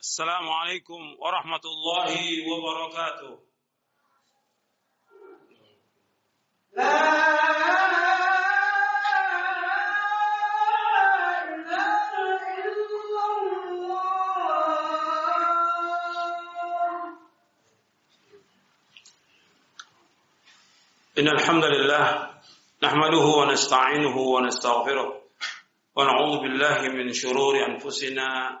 السلام عليكم ورحمة الله وبركاته. لا إن الحمد لله نحمده ونستعينه ونستغفره ونعوذ بالله من شرور أنفسنا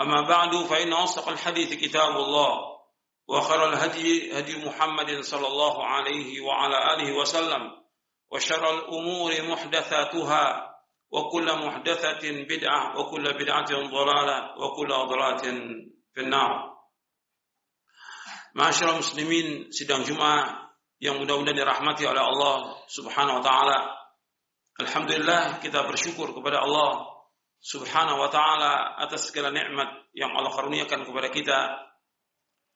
أما بعد فإن أصدق الحديث كتاب الله وخير الهدي هدي محمد صلى الله عليه وعلى آله وسلم وشر الأمور محدثاتها وكل محدثة بدعة وكل بدعة ضلالة وكل ضلالة في النار Masyarakat muslimin sidang Jumat yang mudah-mudahan dirahmati oleh Allah Subhanahu wa taala. Alhamdulillah kita bersyukur kepada Allah Subhanahu wa taala atas segala nikmat yang Allah karuniakan kepada kita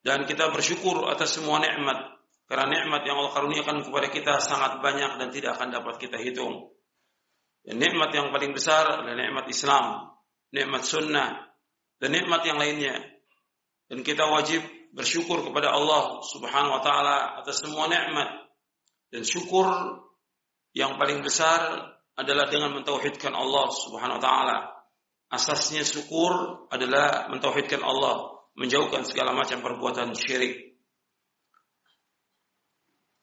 dan kita bersyukur atas semua nikmat karena nikmat yang Allah karuniakan kepada kita sangat banyak dan tidak akan dapat kita hitung. Dan nikmat yang paling besar adalah nikmat Islam, nikmat sunnah, dan nikmat yang lainnya. Dan kita wajib bersyukur kepada Allah Subhanahu wa taala atas semua nikmat. Dan syukur yang paling besar adalah dengan mentauhidkan Allah Subhanahu wa taala. Asasnya syukur adalah mentauhidkan Allah, menjauhkan segala macam perbuatan syirik.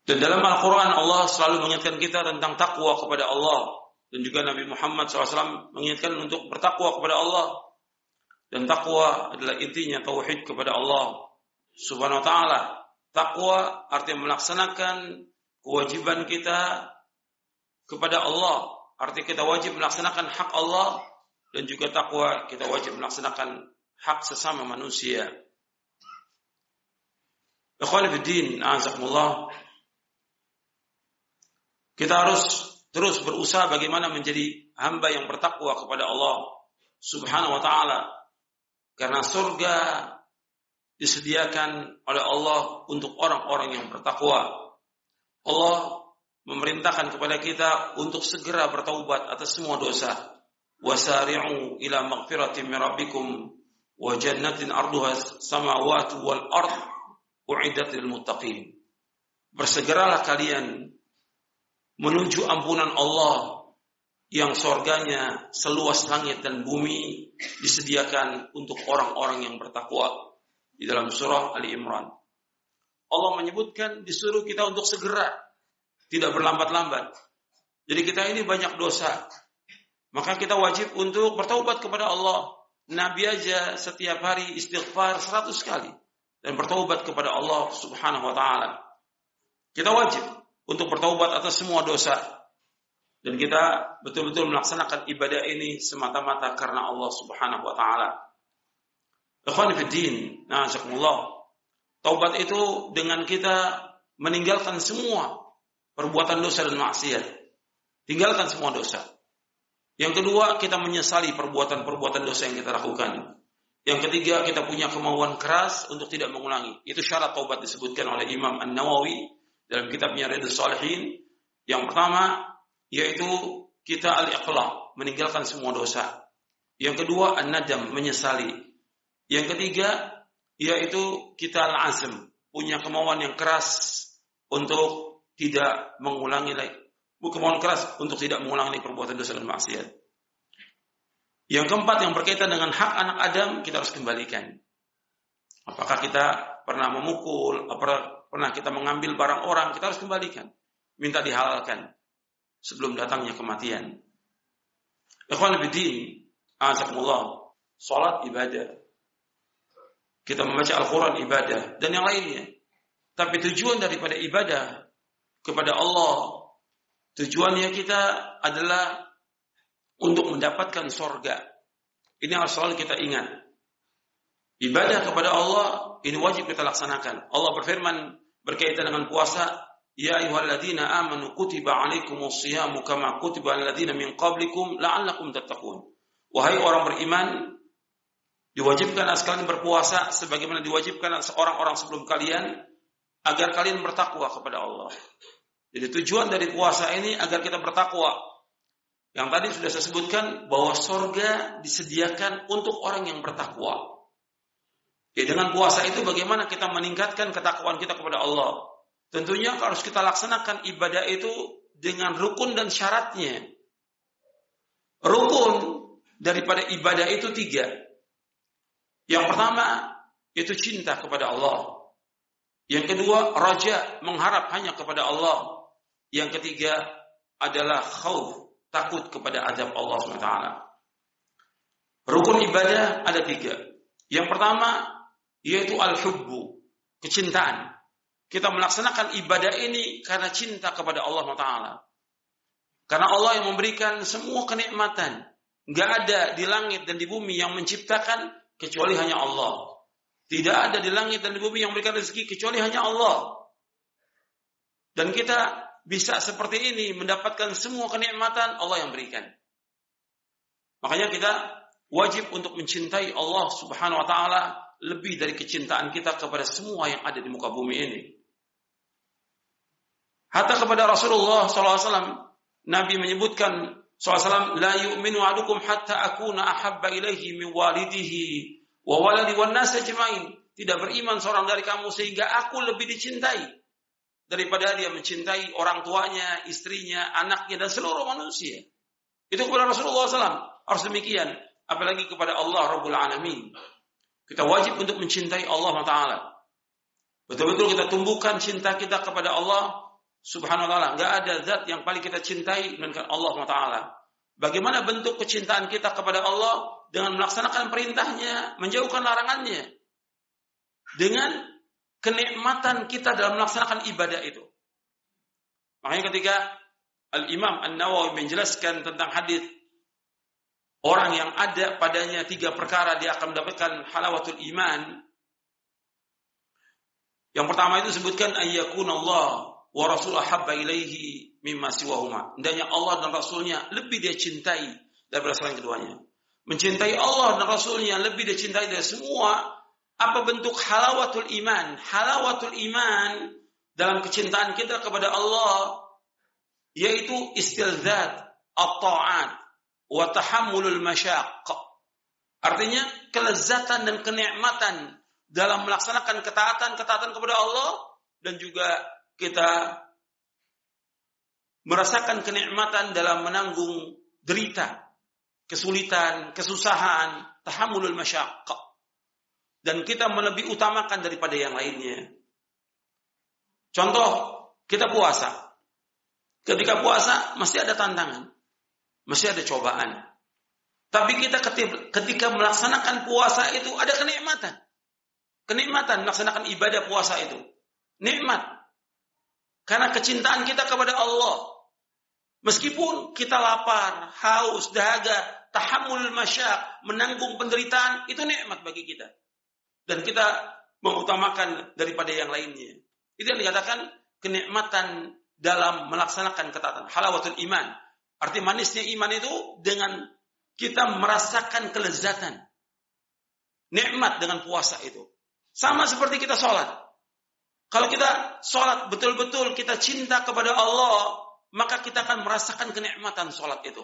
Dan dalam Al-Quran Allah selalu mengingatkan kita tentang takwa kepada Allah. Dan juga Nabi Muhammad SAW mengingatkan untuk bertakwa kepada Allah. Dan takwa adalah intinya tauhid kepada Allah Subhanahu wa taala. Takwa artinya melaksanakan kewajiban kita kepada Allah. Artinya kita wajib melaksanakan hak Allah dan juga takwa kita wajib melaksanakan hak sesama manusia. Kita harus terus berusaha bagaimana menjadi hamba yang bertakwa kepada Allah Subhanahu wa taala. Karena surga disediakan oleh Allah untuk orang-orang yang bertakwa. Allah memerintahkan kepada kita untuk segera bertaubat atas semua dosa. Min rabbikum wa jannatin arduha samawati wal ard uiddat lil muttaqin. Bersegeralah kalian menuju ampunan Allah yang sorganya seluas langit dan bumi disediakan untuk orang-orang yang bertakwa di dalam surah Ali Imran. Allah menyebutkan disuruh kita untuk segera, tidak berlambat-lambat. Jadi kita ini banyak dosa. Maka kita wajib untuk bertaubat kepada Allah. Nabi aja setiap hari istighfar seratus kali dan bertaubat kepada Allah Subhanahu wa taala. Kita wajib untuk bertaubat atas semua dosa. Dan kita betul-betul melaksanakan ibadah ini semata-mata karena Allah Subhanahu wa taala. Ikhwan fiddin, na'azakumullah. Taubat itu dengan kita meninggalkan semua perbuatan dosa dan maksiat. Tinggalkan semua dosa. Yang kedua, kita menyesali perbuatan-perbuatan dosa yang kita lakukan. Yang ketiga, kita punya kemauan keras untuk tidak mengulangi. Itu syarat taubat disebutkan oleh Imam An-Nawawi dalam kitabnya Ridhus Salihin. Yang pertama, yaitu kita al-iqla, meninggalkan semua dosa. Yang kedua, an-nadam, menyesali. Yang ketiga, yaitu kita al-azm, punya kemauan yang keras untuk tidak mengulangi lagi. Kemauan keras untuk tidak mengulangi perbuatan dosa dan maksiat. Yang keempat yang berkaitan dengan hak anak Adam kita harus kembalikan. Apakah kita pernah memukul, pernah kita mengambil barang orang, kita harus kembalikan. Minta dihalalkan sebelum datangnya kematian. Ikhwan bidin, azakumullah, salat ibadah. Kita membaca Al-Quran ibadah dan yang lainnya. Tapi tujuan daripada ibadah kepada Allah, tujuannya kita adalah untuk mendapatkan sorga. Ini harus selalu kita ingat. Ibadah kepada Allah ini wajib kita laksanakan. Allah berfirman berkaitan dengan puasa, Ya ayyuhalladzina amanu kutiba alaikumus siyamu kama kutiba alladzina min qablikum la'allakum tattaqun. Wahai orang beriman, diwajibkan sekalian berpuasa sebagaimana diwajibkan seorang orang sebelum kalian agar kalian bertakwa kepada Allah. Jadi tujuan dari puasa ini agar kita bertakwa. Yang tadi sudah saya sebutkan bahwa sorga disediakan untuk orang yang bertakwa. Ya dengan puasa itu bagaimana kita meningkatkan ketakwaan kita kepada Allah. Tentunya harus kita laksanakan ibadah itu dengan rukun dan syaratnya. Rukun daripada ibadah itu tiga. Yang pertama itu cinta kepada Allah. Yang kedua raja mengharap hanya kepada Allah. Yang ketiga adalah khauf takut kepada azab Allah SWT. Rukun ibadah ada tiga. Yang pertama yaitu al-hubbu, kecintaan. Kita melaksanakan ibadah ini karena cinta kepada Allah Taala. Karena Allah yang memberikan semua kenikmatan. Gak ada di langit dan di bumi yang menciptakan kecuali hanya Allah. Tidak ada di langit dan di bumi yang memberikan rezeki kecuali hanya Allah. Dan kita bisa seperti ini mendapatkan semua kenikmatan Allah yang berikan. Makanya kita wajib untuk mencintai Allah Subhanahu wa taala lebih dari kecintaan kita kepada semua yang ada di muka bumi ini. Hatta kepada Rasulullah SAW, Nabi menyebutkan SAW, La yu'minu adukum hatta akuna ahabba ilaihi min walidihi wa waladi wa. Tidak beriman seorang dari kamu sehingga aku lebih dicintai daripada dia mencintai orang tuanya, istrinya, anaknya, dan seluruh manusia. Itu kepada Rasulullah SAW. Harus demikian. Apalagi kepada Allah Rabbul Alamin. Kita wajib untuk mencintai Allah Taala. Betul-betul kita tumbuhkan cinta kita kepada Allah Subhanahu wa taala. Enggak ada zat yang paling kita cintai melainkan Allah taala. Bagaimana bentuk kecintaan kita kepada Allah dengan melaksanakan perintahnya, menjauhkan larangannya. Dengan kenikmatan kita dalam melaksanakan ibadah itu. Makanya ketika Al-Imam An-Nawawi menjelaskan tentang hadis orang yang ada padanya tiga perkara dia akan mendapatkan halawatul iman. Yang pertama itu sebutkan ayyakun Allah wa rasul ahabba ilaihi mimma siwahuma. Hendaknya Allah dan Rasulnya lebih dia cintai daripada selain keduanya. Mencintai Allah dan Rasulnya lebih dia cintai dari semua apa bentuk halawatul iman. Halawatul iman dalam kecintaan kita kepada Allah yaitu istilzat at-ta'at wa tahammulul masyaqq. Artinya kelezatan dan kenikmatan dalam melaksanakan ketaatan-ketaatan kepada Allah dan juga kita merasakan kenikmatan dalam menanggung derita, kesulitan, kesusahan, tahammulul masyaqqa. Dan kita melebih utamakan daripada yang lainnya. Contoh, kita puasa. Ketika puasa, masih ada tantangan. Masih ada cobaan. Tapi kita ketika melaksanakan puasa itu ada kenikmatan. Kenikmatan melaksanakan ibadah puasa itu. Nikmat. Karena kecintaan kita kepada Allah. Meskipun kita lapar, haus, dahaga, tahammul masyak, menanggung penderitaan, itu nikmat bagi kita. Dan kita mengutamakan daripada yang lainnya. Itu yang dikatakan kenikmatan dalam melaksanakan ketaatan. Halawatul iman. Arti manisnya iman itu dengan kita merasakan kelezatan. Nikmat dengan puasa itu. Sama seperti kita sholat. Kalau kita sholat betul-betul kita cinta kepada Allah, maka kita akan merasakan kenikmatan sholat itu.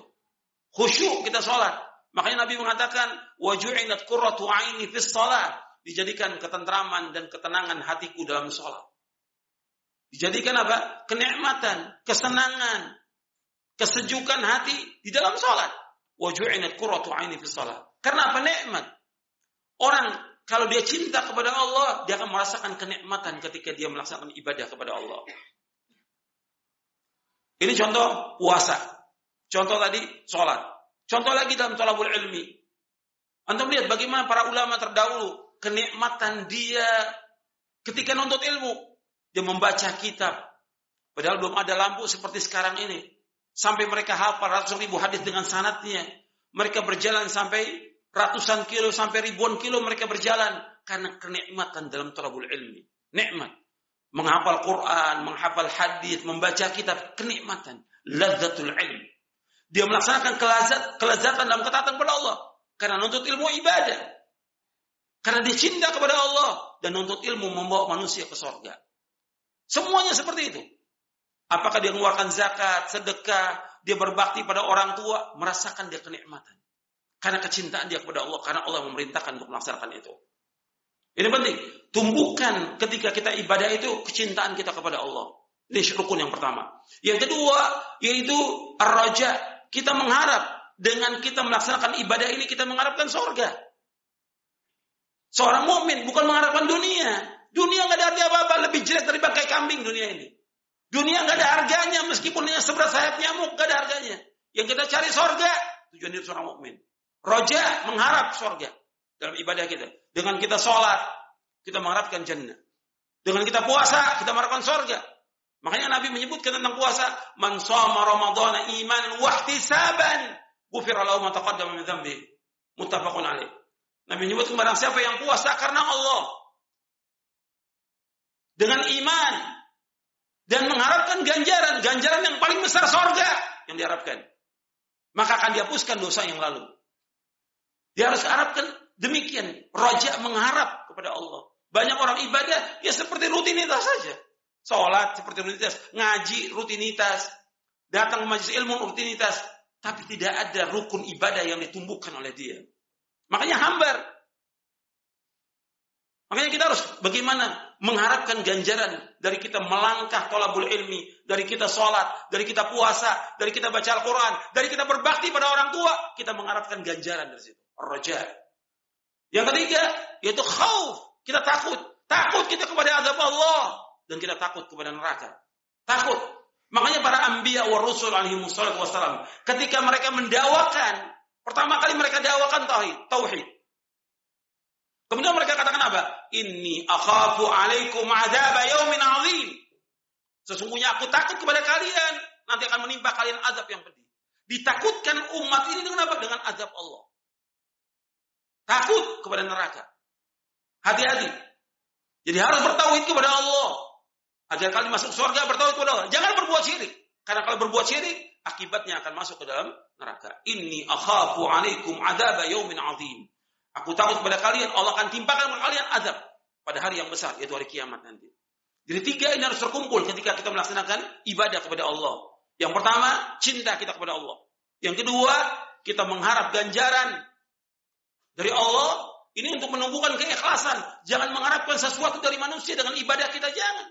Khusyuk kita sholat. Makanya Nabi mengatakan, waju'inat qurratu aini fis sholat. Dijadikan ketentraman dan ketenangan hatiku dalam sholat. Dijadikan apa? Kenikmatan, kesenangan, kesejukan hati di dalam sholat. Waju'inat qurratu aini fis sholat. Karena apa? Nikmat. Orang kalau dia cinta kepada Allah, dia akan merasakan kenikmatan ketika dia melaksanakan ibadah kepada Allah. Ini contoh puasa. Contoh tadi sholat. Contoh lagi dalam tolabul ilmi. Anda melihat bagaimana para ulama terdahulu kenikmatan dia ketika nuntut ilmu. Dia membaca kitab. Padahal belum ada lampu seperti sekarang ini. Sampai mereka hafal ratusan ribu hadis dengan sanatnya. Mereka berjalan sampai ratusan kilo sampai ribuan kilo mereka berjalan karena kenikmatan dalam tolabul ilmi. Nikmat. Menghafal Quran, menghafal hadis, membaca kitab, kenikmatan. Lazzatul ilm. Dia melaksanakan kelazat, kelazatan dalam ketaatan kepada Allah. Karena nuntut ilmu ibadah. Karena dia cinta kepada Allah. Dan nuntut ilmu membawa manusia ke sorga. Semuanya seperti itu. Apakah dia mengeluarkan zakat, sedekah, dia berbakti pada orang tua, merasakan dia kenikmatan. Karena kecintaan dia kepada Allah, karena Allah memerintahkan untuk melaksanakan itu. Ini penting. Tumbuhkan ketika kita ibadah itu kecintaan kita kepada Allah. Ini rukun yang pertama. Yang kedua, yaitu ar-raja, kita mengharap dengan kita melaksanakan ibadah ini kita mengharapkan surga. Seorang mukmin bukan mengharapkan dunia. Dunia nggak ada arti apa-apa, lebih jelek dari bangkai kambing dunia ini. Dunia nggak ada harganya meskipun hanya seberat sayap nyamuk nggak ada harganya. Yang kita cari surga tujuan itu seorang mukmin. Roja mengharap surga dalam ibadah kita. Dengan kita sholat, kita mengharapkan jannah. Dengan kita puasa, kita mengharapkan surga. Makanya Nabi menyebutkan tentang puasa, "Man shoma Ramadan imanan wa ihtisaban, ghufira lahu ma taqaddama min dzambi." Muttafaqun alaih. Nabi menyebutkan barang siapa yang puasa karena Allah dengan iman dan mengharapkan ganjaran, ganjaran yang paling besar sorga yang diharapkan. Maka akan dihapuskan dosa yang lalu. Dia harus harapkan demikian. Raja mengharap kepada Allah. Banyak orang ibadah ya seperti rutinitas saja. Sholat seperti rutinitas, ngaji rutinitas, datang majelis ilmu rutinitas, tapi tidak ada rukun ibadah yang ditumbuhkan oleh dia. Makanya hambar. Makanya kita harus bagaimana mengharapkan ganjaran dari kita melangkah tolabul ilmi, dari kita sholat, dari kita puasa, dari kita baca Al-Quran, dari kita berbakti pada orang tua, kita mengharapkan ganjaran dari situ. Roja. Yang ketiga, yaitu khauf. Kita takut. Takut kita kepada azab Allah dan kita takut kepada neraka. Takut. Makanya para anbiya wa rusul alaihi wassalam ketika mereka mendawakan pertama kali mereka dawakan tauhid. Kemudian mereka katakan apa? Inni akhafu alaikum adzab yaumin azim. Sesungguhnya aku takut kepada kalian nanti akan menimpa kalian azab yang pedih. Ditakutkan umat ini dengan apa? Dengan azab Allah. Takut kepada neraka. Hati-hati. Jadi harus bertauhid kepada Allah. Agar kalian masuk surga bertauhid kepada Allah. Jangan berbuat syirik. Karena kalau berbuat syirik, akibatnya akan masuk ke dalam neraka. Inni akhafu alaikum adaba yaumin azim. Aku takut kepada kalian, Allah akan timpakan kepada kalian azab pada hari yang besar, yaitu hari kiamat nanti. Jadi tiga ini harus terkumpul ketika kita melaksanakan ibadah kepada Allah. Yang pertama, cinta kita kepada Allah. Yang kedua, kita mengharap ganjaran dari Allah. Ini untuk menumbuhkan keikhlasan. Jangan mengharapkan sesuatu dari manusia dengan ibadah kita, jangan.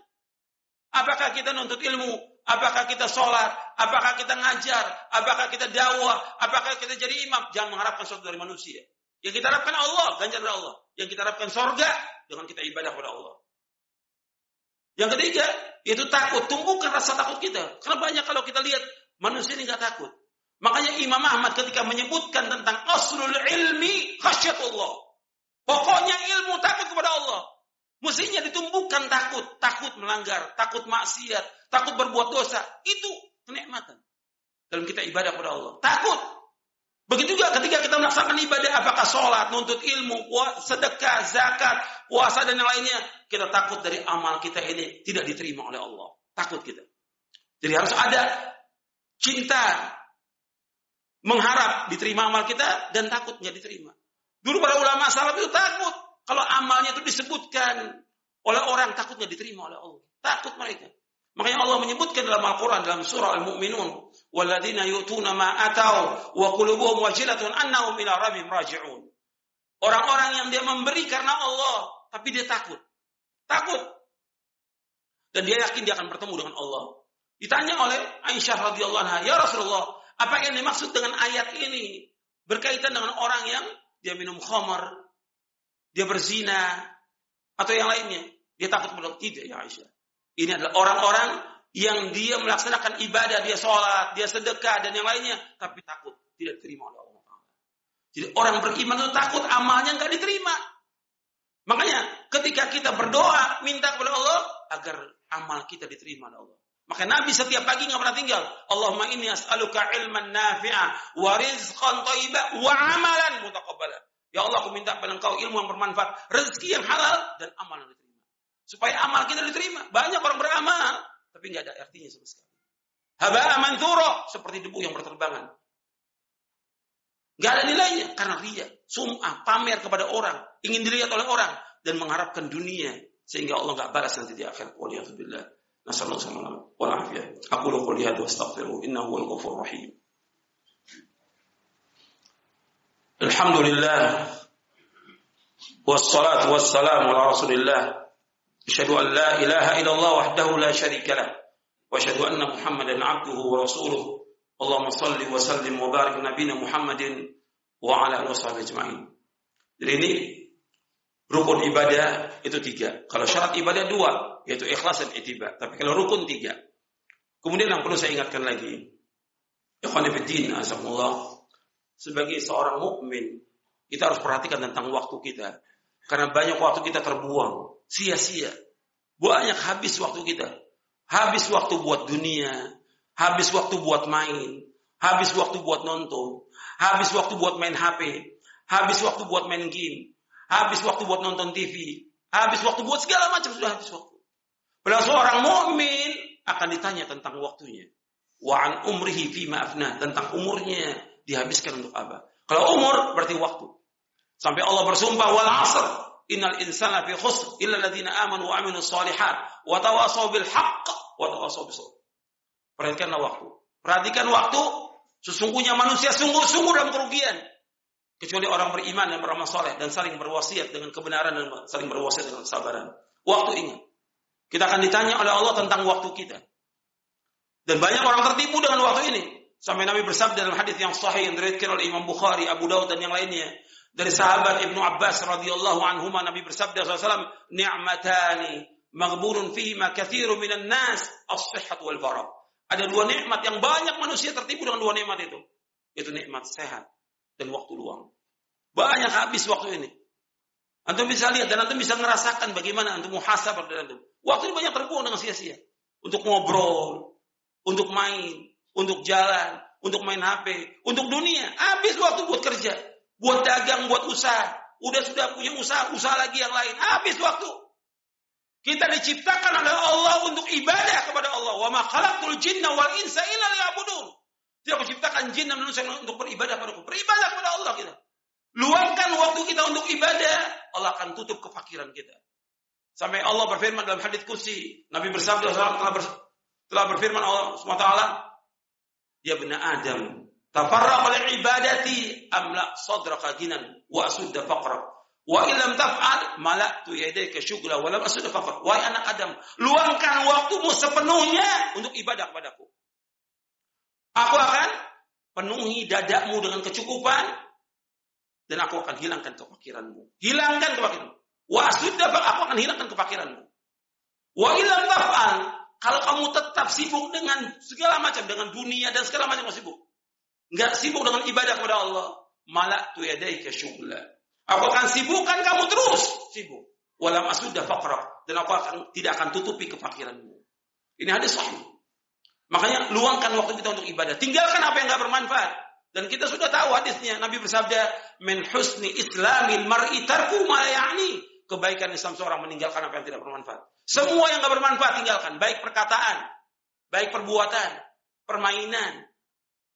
Apakah kita nuntut ilmu? Apakah kita sholat? Apakah kita ngajar? Apakah kita dakwah? Apakah kita jadi imam? Jangan mengharapkan sesuatu dari manusia. Yang kita harapkan Allah, ganjar dari Allah. Yang kita harapkan sorga dengan kita ibadah kepada Allah. Yang ketiga, yaitu takut. Tumbuhkan rasa takut kita. Karena banyak kalau kita lihat manusia ini nggak takut. Makanya Imam Ahmad ketika menyebutkan tentang aslul ilmi khasyatullah. Pokoknya ilmu takut kepada Allah. Mestinya ditumbuhkan takut, takut melanggar, takut maksiat, takut berbuat dosa. Itu kenikmatan dalam kita ibadah kepada Allah. Takut. Begitu juga ketika kita melaksanakan ibadah, apakah sholat, nuntut ilmu, sedekah, zakat, puasa dan yang lainnya, kita takut dari amal kita ini tidak diterima oleh Allah. Takut kita. Jadi harus ada cinta, mengharap diterima amal kita dan takut nggak diterima. Dulu para ulama salaf itu takut kalau amalnya itu disebutkan oleh orang takutnya diterima oleh Allah. Takut mereka. Makanya Allah menyebutkan dalam Al-Quran dalam surah Al-Mu'minun, "Walladzina yu'tuna ma atau wa qulubuhum wajilatun annahum ila rabbihim raji'un." Orang-orang yang dia memberi karena Allah, tapi dia takut. Takut. Dan dia yakin dia akan bertemu dengan Allah. Ditanya oleh Aisyah radhiyallahu anha, "Ya Rasulullah, apa yang dimaksud dengan ayat ini berkaitan dengan orang yang dia minum khamar, dia berzina, atau yang lainnya. Dia takut kepada tidak ya Aisyah. Ini adalah orang-orang yang dia melaksanakan ibadah, dia sholat, dia sedekah dan yang lainnya, tapi takut tidak diterima oleh Allah. Jadi orang beriman itu takut amalnya nggak diterima. Makanya ketika kita berdoa minta kepada Allah agar amal kita diterima oleh Allah. Maka Nabi setiap pagi nggak pernah tinggal. Allahumma inni as'aluka ilman nafi'a wa rizqan thayyiba wa amalan mutaqabbala. Ya Allah aku minta pada engkau ilmu yang bermanfaat, rezeki yang halal dan amal yang diterima. Supaya amal kita diterima. Banyak orang beramal tapi nggak ada artinya sama sekali. Haba amanturo seperti debu yang berterbangan. Gak ada nilainya karena ria, sum'ah, pamer kepada orang, ingin dilihat oleh orang dan mengharapkan dunia sehingga Allah nggak balas nanti di akhir. Waliyahzubillah. Nasallahu alaihi afiyah. Aku lu qouli hadza astaghfiru innahu huwal ghafurur rahim. Ala Rasulillah. Asyhadu an la ilaha illallah wahdahu la syarika lah. Wa asyhadu anna Muhammadan abduhu wa rasuluh. Allahumma salli wa sallim wa barik nabiyina Muhammadin wa ala alihi washabihi ajma'in. Jadi ini rukun ibadah itu tiga. Kalau syarat ibadah dua, yaitu ikhlas dan itiba. Tapi kalau rukun tiga. Kemudian yang perlu saya ingatkan lagi, Ikhwanifiddin, asamullah, sebagai seorang mukmin kita harus perhatikan tentang waktu kita. Karena banyak waktu kita terbuang, sia-sia. Banyak habis waktu kita. Habis waktu buat dunia, habis waktu buat main, habis waktu buat nonton, habis waktu buat main HP, habis waktu buat main game, habis waktu buat nonton TV, habis waktu buat segala macam sudah habis waktu. Padahal seorang mukmin akan ditanya tentang waktunya. Wa umrihi fi ma'afna. Tentang umurnya dihabiskan untuk apa. Kalau umur berarti waktu. Sampai Allah bersumpah wal asr. Innal insana fi khusr illa alladziina amanu wa amilus shalihat wa tawasaw bil haqq wa tawasaw bis Perhatikanlah waktu. Perhatikan waktu. Sesungguhnya manusia sungguh-sungguh dalam kerugian. Kecuali orang beriman dan beramal soleh dan saling berwasiat dengan kebenaran dan saling berwasiat dengan kesabaran. Waktu ingat. Kita akan ditanya oleh Allah tentang waktu kita. Dan banyak orang tertipu dengan waktu ini. Sampai Nabi bersabda dalam hadis yang sahih yang diriwayatkan oleh Imam Bukhari, Abu Daud dan yang lainnya dari sahabat Ibnu Abbas radhiyallahu anhu Nabi bersabda SAW, "Ni'matani maghburun fihi ma katsirun minan nas, as-sihhat wal faragh." Ada dua nikmat yang banyak manusia tertipu dengan dua nikmat itu. Yaitu nikmat sehat dan waktu luang. Banyak habis waktu ini. Antum bisa lihat dan antum bisa merasakan bagaimana antum muhasabah dari antum. Waktu ini banyak terbuang dengan sia-sia. Untuk ngobrol, untuk main, untuk jalan, untuk main HP, untuk dunia. Habis waktu buat kerja, buat dagang, buat usaha. Udah sudah punya usaha, usaha lagi yang lain. Habis waktu. Kita diciptakan oleh Allah untuk ibadah kepada Allah. Wa ma khalaqtul jinna wal insa illa liya'budun. Tidak menciptakan jin dan manusia untuk beribadah kepada Beribadah kepada Allah kita. Luangkan waktu kita untuk ibadah, Allah akan tutup kefakiran kita. Sampai Allah berfirman dalam hadits kursi, Nabi bersabda telah, telah berfirman Allah SWT, Ya benar Adam, tafarraq oleh ibadati amla sadraka ginan wa asudda faqra. Wa ilam taf'al malaktu yadayka syugla wa lam asudda faqra. Wahai anak Adam, luangkan waktumu sepenuhnya untuk ibadah kepadaku. Aku akan penuhi dadamu dengan kecukupan dan aku akan hilangkan kefakiranmu. Hilangkan kefakiranmu. Wa sudah aku akan hilangkan kefakiranmu. Wa ilam taf'al kalau kamu tetap sibuk dengan segala macam dengan dunia dan segala macam sibuk. Enggak sibuk dengan ibadah kepada Allah, malak tu yadaika syughla. Aku akan sibukkan kamu terus sibuk. Walam asudda faqra dan aku akan tidak akan tutupi kefakiranmu. Ini hadis sahih. Makanya luangkan waktu kita untuk ibadah. Tinggalkan apa yang enggak bermanfaat. Dan kita sudah tahu hadisnya. Nabi bersabda, "Min husni islamil mar'i tarku ma ya'ni." Kebaikan Islam seorang meninggalkan apa yang tidak bermanfaat. Semua yang tidak bermanfaat tinggalkan, baik perkataan, baik perbuatan, permainan,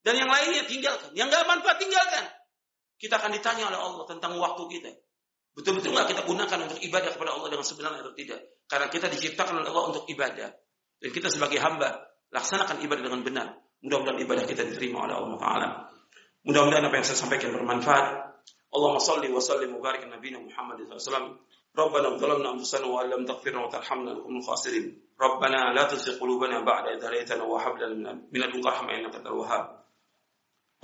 dan yang lainnya tinggalkan. Yang nggak manfaat tinggalkan. Kita akan ditanya oleh Allah tentang waktu kita. Betul-betul nggak kita gunakan untuk ibadah kepada Allah dengan sebenarnya atau tidak? Karena kita diciptakan oleh Allah untuk ibadah. Dan kita sebagai hamba laksanakan ibadah dengan benar. Mudah-mudahan ibadah kita diterima oleh Allah Taala. Mudah-mudahan apa yang saya sampaikan bermanfaat. Allahumma salli wa sallim wa Nabi Muhammad SAW. ربنا ظلمنا أنفسنا وإن لم تغفر لنا وترحمنا نكون الخاسرين ربنا لا تزغ قلوبنا بعد إذ هديتنا وهب لنا من لدنك رحمة إنك أنت الوهاب.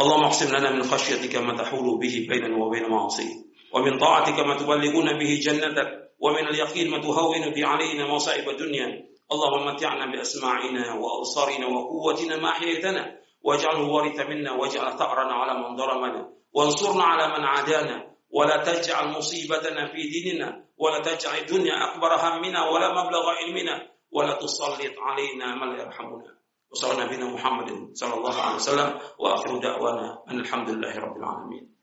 اللهم اقسم لنا من خشيتك ما تحول به بيننا وبين معاصيك ومن طاعتك ما تبلغون به جنتك ومن اليقين ما تهون به علينا مصائب الدنيا. اللهم متعنا بأسماعنا وأبصارنا وقوتنا ما أحييتنا واجعله وارث منا واجعل ثأرنا على من ظلمنا وانصرنا على من عادانا. ولا تجعل مصيبتنا في ديننا ولا تجعل الدنيا أكبر همنا ولا مبلغ علمنا ولا تسلط علينا من لا يرحمنا وصلى نبينا محمد صلى الله عليه وسلم وآخر دعوانا أن الحمد لله رب العالمين